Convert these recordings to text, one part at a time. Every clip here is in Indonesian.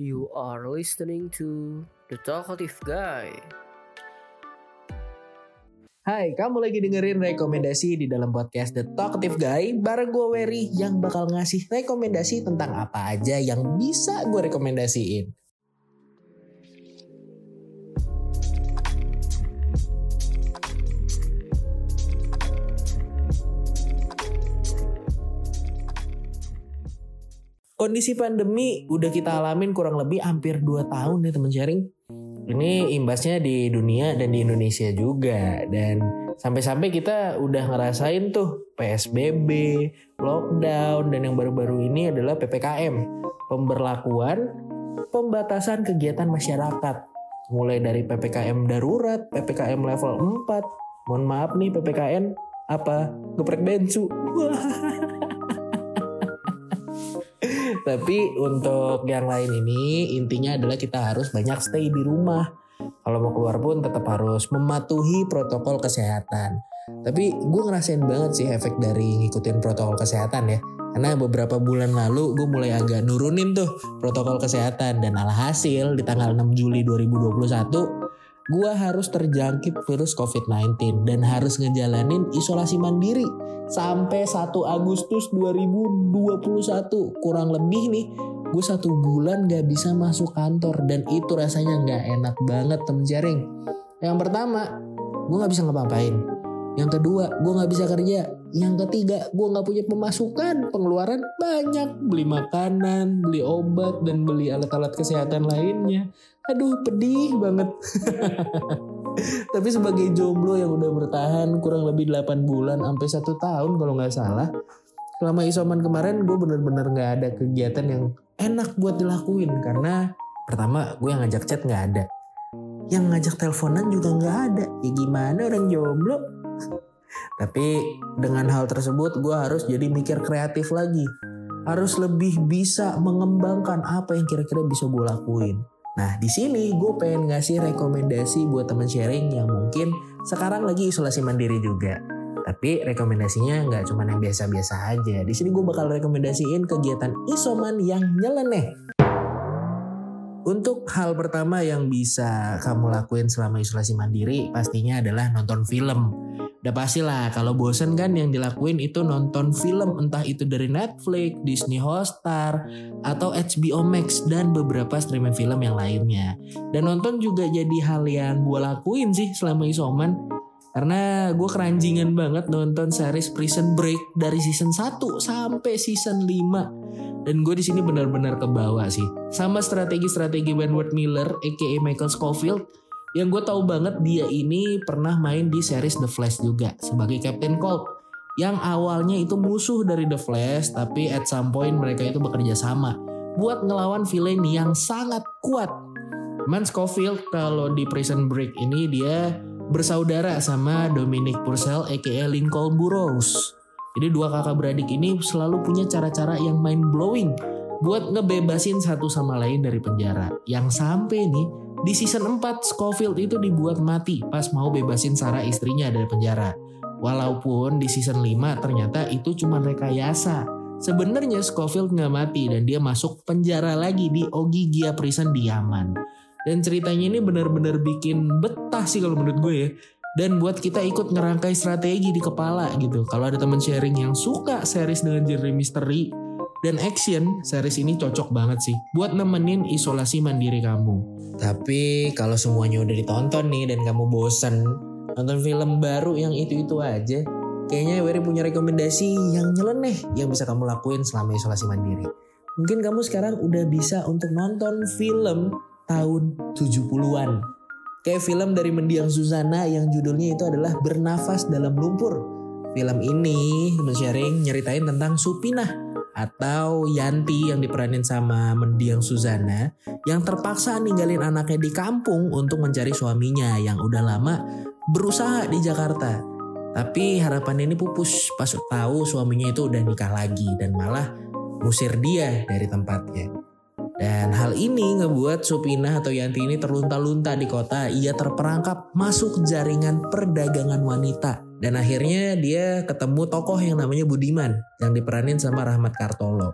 You are listening to The Talkative Guy. Hai, kamu lagi dengerin rekomendasi di dalam podcast The Talkative Guy bareng gue Wery yang bakal ngasih rekomendasi tentang apa aja yang bisa gue rekomendasiin. Kondisi pandemi udah kita alamin kurang lebih hampir 2 tahun ya teman sharing. Ini imbasnya di dunia dan di Indonesia juga dan sampai-sampai kita udah ngerasain tuh PSBB, lockdown dan yang baru-baru ini adalah PPKM, pemberlakuan pembatasan kegiatan masyarakat. Mulai dari PPKM darurat, PPKM level 4. Mohon maaf nih PPKN apa? Geprek bensu. Tapi untuk yang lain ini intinya adalah kita harus banyak stay di rumah. Kalau mau keluar pun tetap harus mematuhi protokol kesehatan. Tapi gue ngerasain banget sih efek dari ngikutin protokol kesehatan ya. Karena beberapa bulan lalu gue mulai agak nurunin tuh protokol kesehatan. Dan alhasil di tanggal 6 Juli 2021 gue harus terjangkit virus COVID-19 dan harus ngejalanin isolasi mandiri sampai 1 Agustus 2021 kurang lebih nih gue satu bulan gak bisa masuk kantor dan itu rasanya gak enak banget temen jaring. Yang pertama gue gak bisa ngapa-ngapain. Yang kedua gue gak bisa kerja yang ketiga gue gak punya pemasukan pengeluaran banyak. Beli makanan beli obat dan beli alat-alat kesehatan lainnya. Aduh pedih banget. Tapi sebagai jomblo yang udah bertahan kurang lebih 8 bulan sampai satu tahun kalau nggak salah selama isoman kemarin gue bener-bener nggak ada kegiatan yang enak buat dilakuin. Karena pertama gue yang ngajak chat nggak ada. Yang ngajak teleponan juga nggak ada. Ya gimana orang jomblo tapi dengan hal tersebut gue harus jadi mikir kreatif lagi harus lebih bisa mengembangkan apa yang kira-kira bisa gue lakuin Nah, di sini gue pengen ngasih rekomendasi buat teman sharing yang mungkin sekarang lagi isolasi mandiri juga. Tapi rekomendasinya nggak cuma yang biasa-biasa aja. Di sini gue bakal rekomendasiin kegiatan isoman yang nyeleneh. Untuk hal pertama yang bisa kamu lakuin selama isolasi mandiri pastinya adalah nonton film. Udah pasti lah kalau bosen kan yang dilakuin itu nonton film entah itu dari Netflix, Disney Hotstar, atau HBO Max dan beberapa streaming film yang lainnya. Dan nonton juga jadi hal yang gue lakuin sih selama isoman. Karena gue keranjingan banget nonton series Prison Break dari season 1 sampai season 5. Dan gue di sini benar-benar kebawa sih. Sama strategi-strategi Wentworth Miller, aka Michael Scofield, yang gue tahu banget dia ini pernah main di series The Flash juga sebagai Captain Cold yang awalnya itu musuh dari The Flash tapi at some point mereka itu bekerja sama buat ngelawan villain yang sangat kuat. Man Scofield kalau di Prison Break ini dia bersaudara sama Dominic Purcell aka Lincoln Burrows. Jadi dua kakak beradik ini selalu punya cara-cara yang mind blowing buat ngebebasin satu sama lain dari penjara. Yang sampai nih di season 4, Scofield itu dibuat mati pas mau bebasin Sarah istrinya dari penjara. Walaupun di season 5 ternyata itu cuma rekayasa. Sebenarnya Scofield nggak mati dan dia masuk penjara lagi di Ogigia Prison di Yaman. Dan ceritanya ini benar-benar bikin betah sih kalau menurut gue ya. Dan buat kita ikut ngerangkai strategi di kepala gitu. Kalau ada teman sharing yang suka series dengan genre misteri, dan action, series ini cocok banget sih buat nemenin isolasi mandiri kamu. Tapi kalau semuanya udah ditonton nih dan kamu bosan nonton film baru yang itu-itu aja, kayaknya Wery punya rekomendasi yang nyeleneh yang bisa kamu lakuin selama isolasi mandiri. Mungkin kamu sekarang udah bisa untuk nonton film tahun 70-an. Kayak film dari Mendiang Susana yang judulnya itu adalah Bernafas Dalam Lumpur. Film ini men-sharing nyeritain tentang Supinah atau Yanti yang diperanin sama Mendiang Suzana yang terpaksa ninggalin anaknya di kampung untuk mencari suaminya yang udah lama berusaha di Jakarta. Tapi harapan ini pupus pas tahu suaminya itu udah nikah lagi dan malah musir dia dari tempatnya. Dan hal ini ngebuat Supina atau Yanti ini terlunta-lunta di kota. Ia terperangkap masuk jaringan perdagangan wanita Dan akhirnya dia ketemu tokoh yang namanya Budiman yang diperanin sama Rahmat Kartolo.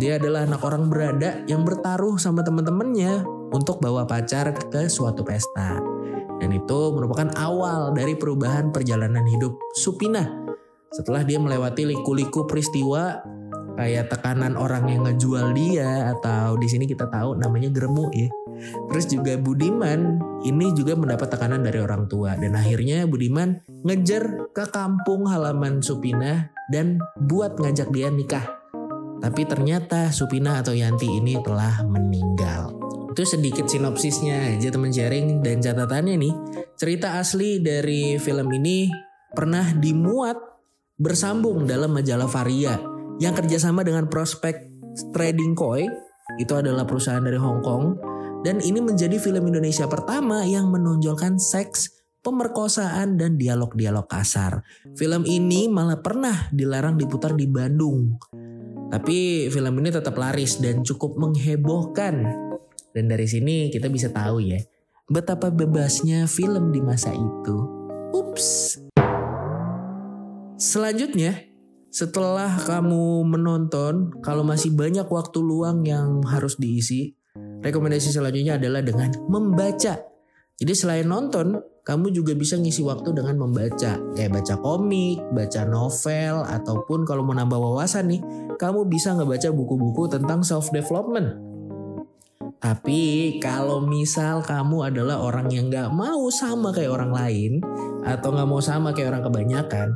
Dia adalah anak orang berada yang bertaruh sama teman-temannya untuk bawa pacar ke suatu pesta. Dan itu merupakan awal dari perubahan perjalanan hidup Supina. Setelah dia melewati liku-liku peristiwa kayak tekanan orang yang ngejual dia atau di sini kita tahu namanya geremu ya. Terus juga Budiman ini juga mendapat tekanan dari orang tua dan akhirnya Budiman ngejar ke kampung halaman Supina dan buat ngajak dia nikah. Tapi ternyata Supina atau Yanti ini telah meninggal. Itu sedikit sinopsisnya aja teman sharing dan catatannya nih. Cerita asli dari film ini pernah dimuat bersambung dalam majalah Varia yang kerjasama dengan Prospect Trading Koi itu adalah perusahaan dari Hong Kong dan ini menjadi film Indonesia pertama yang menonjolkan seks, pemerkosaan dan dialog-dialog kasar. Film ini malah pernah dilarang diputar di Bandung. Tapi film ini tetap laris dan cukup menghebohkan. Dan dari sini kita bisa tahu ya, betapa bebasnya film di masa itu. Ups. Selanjutnya, setelah kamu menonton, kalau masih banyak waktu luang yang harus diisi, rekomendasi selanjutnya adalah dengan membaca. Jadi selain nonton, kamu juga bisa ngisi waktu dengan membaca. Kayak baca komik, baca novel, ataupun kalau mau nambah wawasan nih, kamu bisa ngebaca buku-buku tentang self-development. Tapi kalau misal kamu adalah orang yang gak mau sama kayak orang lain, atau gak mau sama kayak orang kebanyakan,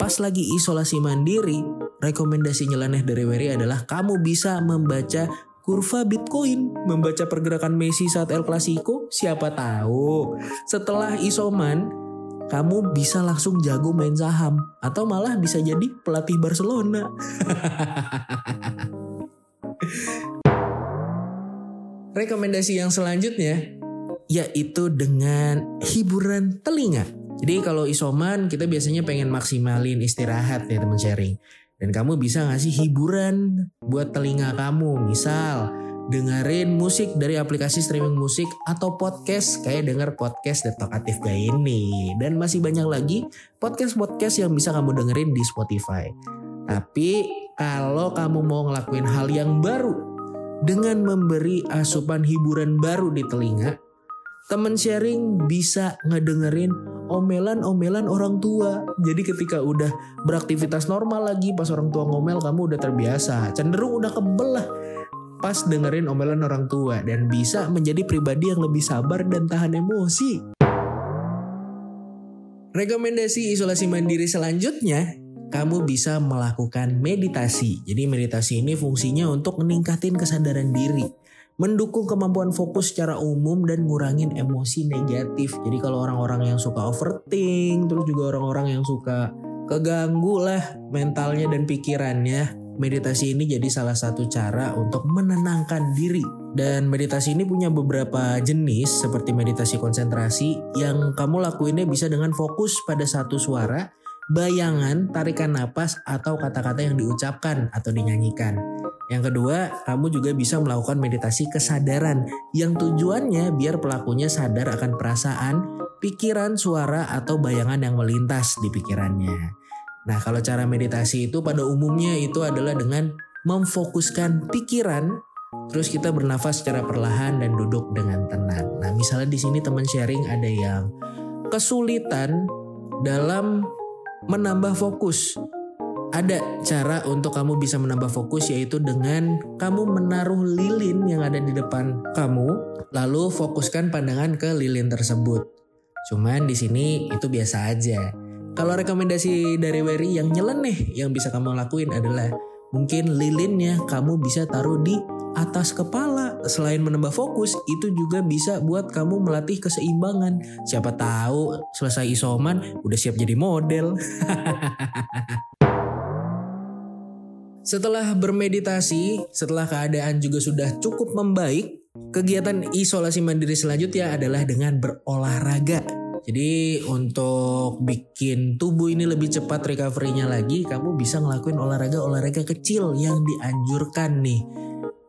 pas lagi isolasi mandiri, rekomendasi nyeleneh dari Wery adalah kamu bisa membaca kurva Bitcoin, membaca pergerakan Messi saat El Clasico, siapa tahu setelah isoman kamu bisa langsung jago main saham atau malah bisa jadi pelatih Barcelona. Rekomendasi yang selanjutnya yaitu dengan hiburan telinga. Jadi kalau isoman kita biasanya pengen maksimalin istirahat ya teman sharing. Dan kamu bisa ngasih hiburan buat telinga kamu. Misal dengerin musik dari aplikasi streaming musik atau podcast kayak denger podcast The Talkative Guy ini. Dan masih banyak lagi podcast-podcast yang bisa kamu dengerin di Spotify. Tapi kalau kamu mau ngelakuin hal yang baru dengan memberi asupan hiburan baru di telinga, temen sharing bisa ngedengerin omelan-omelan orang tua. Jadi ketika udah beraktivitas normal lagi pas orang tua ngomel kamu udah terbiasa. Cenderung udah kebelah pas dengerin omelan orang tua dan bisa menjadi pribadi yang lebih sabar dan tahan emosi. Rekomendasi isolasi mandiri selanjutnya, kamu bisa melakukan meditasi. Jadi meditasi ini fungsinya untuk meningkatin kesadaran diri mendukung kemampuan fokus secara umum dan ngurangin emosi negatif. Jadi kalau orang-orang yang suka overthink, terus juga orang-orang yang suka keganggu lah mentalnya dan pikirannya, meditasi ini jadi salah satu cara untuk menenangkan diri. Dan meditasi ini punya beberapa jenis seperti meditasi konsentrasi yang kamu lakuinnya bisa dengan fokus pada satu suara, bayangan, tarikan napas, atau kata-kata yang diucapkan atau dinyanyikan. Yang kedua, kamu juga bisa melakukan meditasi kesadaran yang tujuannya biar pelakunya sadar akan perasaan, pikiran, suara, atau bayangan yang melintas di pikirannya. Nah, kalau cara meditasi itu pada umumnya itu adalah dengan memfokuskan pikiran, terus kita bernafas secara perlahan dan duduk dengan tenang. Nah, misalnya di sini teman sharing ada yang kesulitan dalam menambah fokus ada cara untuk kamu bisa menambah fokus yaitu dengan kamu menaruh lilin yang ada di depan kamu lalu fokuskan pandangan ke lilin tersebut. Cuman di sini itu biasa aja. Kalau rekomendasi dari Wery yang nyeleneh yang bisa kamu lakuin adalah mungkin lilinnya kamu bisa taruh di atas kepala. Selain menambah fokus, itu juga bisa buat kamu melatih keseimbangan. Siapa tahu selesai isoman udah siap jadi model. Setelah bermeditasi, setelah keadaan juga sudah cukup membaik, kegiatan isolasi mandiri selanjutnya adalah dengan berolahraga. Jadi untuk bikin tubuh ini lebih cepat recovery-nya lagi, kamu bisa ngelakuin olahraga-olahraga kecil yang dianjurkan nih.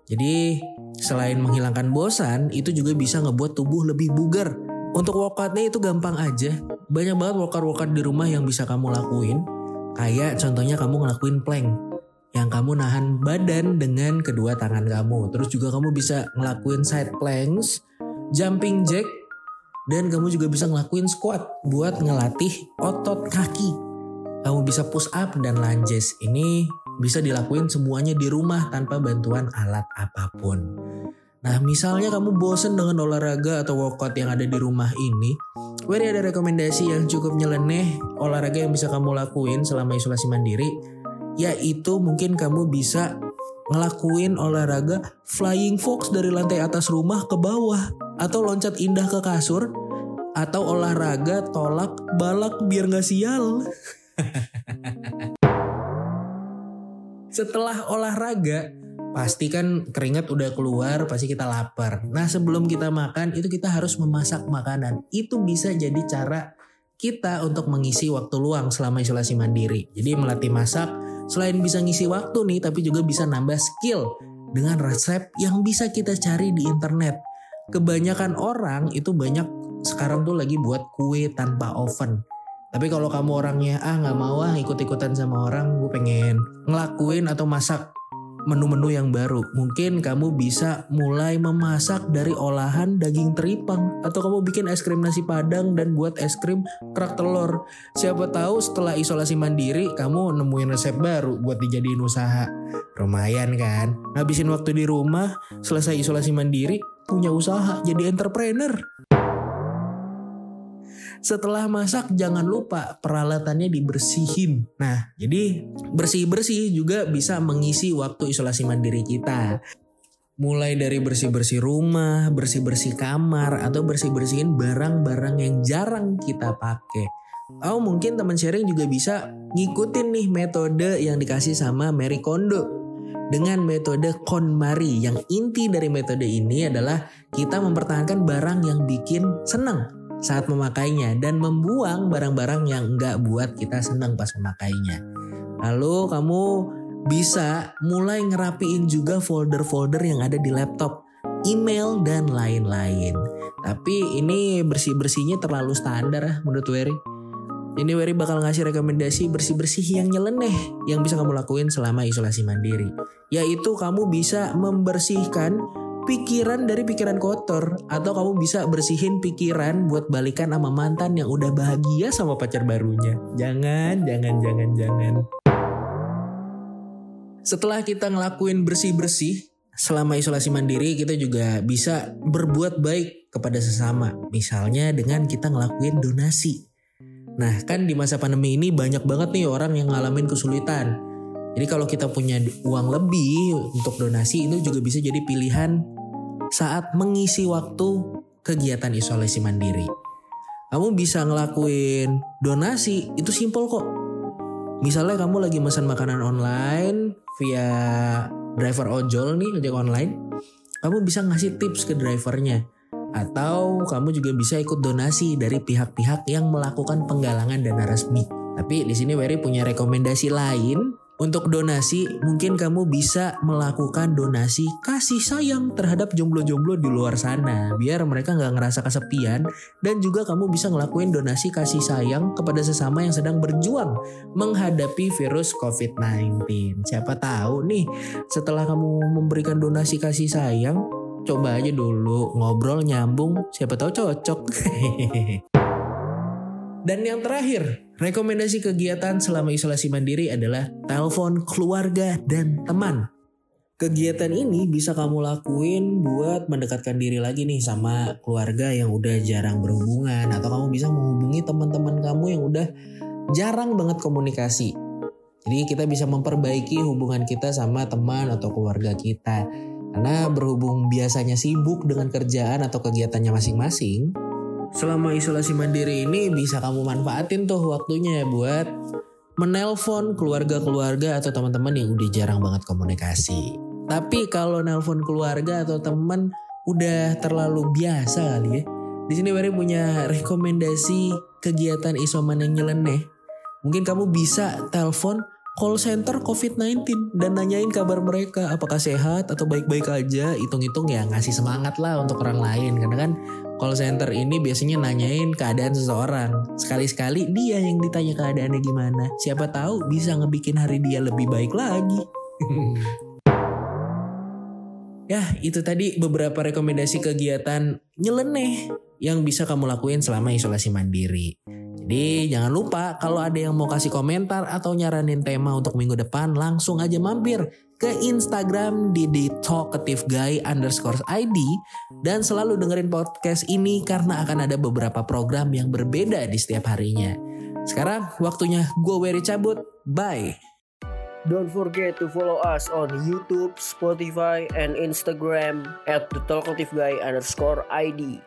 Jadi selain menghilangkan bosan, itu juga bisa ngebuat tubuh lebih bugar Untuk workoutnya itu gampang aja. Banyak banget workout-workout di rumah yang bisa kamu lakuin. Kayak contohnya kamu ngelakuin plank. Yang kamu nahan badan dengan kedua tangan kamu. Terus juga kamu bisa ngelakuin side planks, jumping jack, dan kamu juga bisa ngelakuin squat buat ngelatih otot kaki. Kamu bisa push up dan lunges. Ini bisa dilakuin semuanya di rumah tanpa bantuan alat apa pun. Nah misalnya kamu bosen dengan olahraga atau workout yang ada di rumah ini, Wery ada rekomendasi yang cukup nyeleneh olahraga yang bisa kamu lakuin selama isolasi mandiri, yaitu mungkin kamu bisa ngelakuin olahraga flying fox dari lantai atas rumah ke bawah, atau loncat indah ke kasur, atau olahraga tolak balak biar gak sial. Setelah olahraga, pasti kan keringat udah keluar, pasti kita lapar. Nah sebelum kita makan itu kita harus memasak makanan. Itu bisa jadi cara kita untuk mengisi waktu luang selama isolasi mandiri. Jadi melatih masak selain bisa ngisi waktu nih, tapi juga bisa nambah skill dengan resep yang bisa kita cari di internet. Kebanyakan orang itu banyak sekarang tuh lagi buat kue tanpa oven. Tapi kalau kamu orangnya ah nggak mau ah ikut-ikutan sama orang, gue pengen ngelakuin atau masak menu-menu yang baru. Mungkin kamu bisa mulai memasak dari olahan daging teripang atau kamu bikin es krim nasi padang dan buat es krim kerak telur. Siapa tahu setelah isolasi mandiri kamu nemuin resep baru buat dijadiin usaha. Lumayan kan? Ngabisin waktu di rumah, selesai isolasi mandiri, punya usaha jadi entrepreneur. Setelah masak jangan lupa peralatannya dibersihin. Nah, jadi bersih-bersih juga bisa mengisi waktu isolasi mandiri kita. Mulai dari bersih-bersih rumah, bersih-bersih kamar, atau bersih-bersihin barang-barang yang jarang kita pakai. Atau mungkin teman sharing juga bisa ngikutin nih metode yang dikasih sama Mary Kondo dengan metode KonMari yang inti dari metode ini adalah kita mempertahankan barang yang bikin senang saat memakainya dan membuang barang-barang yang enggak buat kita senang pas memakainya. Lalu kamu bisa mulai ngerapiin juga folder-folder yang ada di laptop, email dan lain-lain. Tapi ini bersih-bersihnya terlalu standar ya menurut Wery. Ini Wery bakal ngasih rekomendasi bersih-bersih yang nyeleneh yang bisa kamu lakuin selama isolasi mandiri. Yaitu kamu bisa membersihkan pikiran dari pikiran kotor atau kamu bisa bersihin pikiran buat balikan sama mantan yang udah bahagia sama pacar barunya. Jangan, jangan, jangan, jangan. Setelah kita ngelakuin bersih-bersih selama isolasi mandiri, kita juga bisa berbuat baik kepada sesama. Misalnya dengan kita ngelakuin donasi. Nah, kan di masa pandemi ini banyak banget nih orang yang ngalamin kesulitan. Jadi kalau kita punya uang lebih untuk donasi itu juga bisa jadi pilihan saat mengisi waktu kegiatan isolasi mandiri. Kamu bisa ngelakuin donasi, itu simple kok. Misalnya kamu lagi pesan makanan online via driver ojol nih, ojek online. Kamu bisa ngasih tips ke drivernya. Atau kamu juga bisa ikut donasi dari pihak-pihak yang melakukan penggalangan dana resmi. Tapi di sini Wery punya rekomendasi lain untuk donasi, mungkin kamu bisa melakukan donasi kasih sayang terhadap jomblo-jomblo di luar sana. Biar mereka nggak ngerasa kesepian. Dan juga kamu bisa ngelakuin donasi kasih sayang kepada sesama yang sedang berjuang menghadapi virus COVID-19. Siapa tahu nih, setelah kamu memberikan donasi kasih sayang, coba aja dulu ngobrol nyambung, siapa tahu cocok. Dan yang terakhir, rekomendasi kegiatan selama isolasi mandiri adalah telepon keluarga dan teman. Kegiatan ini bisa kamu lakuin buat mendekatkan diri lagi nih sama keluarga yang udah jarang berhubungan atau kamu bisa menghubungi teman-teman kamu yang udah jarang banget komunikasi. Jadi kita bisa memperbaiki hubungan kita sama teman atau keluarga kita. Karena berhubung biasanya sibuk dengan kerjaan atau kegiatannya masing-masing, selama isolasi mandiri ini bisa kamu manfaatin tuh waktunya buat menelpon keluarga-keluarga atau teman-teman yang udah jarang banget komunikasi. Tapi kalau nelpon keluarga atau teman udah terlalu biasa kali ya. Di sini Barry punya rekomendasi kegiatan isoman yang nyeleneh. Mungkin kamu bisa telepon call center COVID-19 dan nanyain kabar mereka apakah sehat atau baik-baik aja. Hitung-hitung ya ngasih semangat lah untuk orang lain karena kan call center ini biasanya nanyain keadaan seseorang. Sekali-sekali dia yang ditanya keadaannya gimana. Siapa tahu bisa ngebikin hari dia lebih baik lagi. ya, itu tadi beberapa rekomendasi kegiatan nyeleneh yang bisa kamu lakuin selama isolasi mandiri. Jadi jangan lupa kalau ada yang mau kasih komentar atau nyaranin tema untuk minggu depan langsung aja mampir ke Instagram di The Talkative Guy underscore ID dan selalu dengerin podcast ini karena akan ada beberapa program yang berbeda di setiap harinya. Sekarang waktunya gue Wery cabut. Bye. Don't forget to follow us on YouTube, Spotify, and Instagram at the Talkative Guy underscore ID.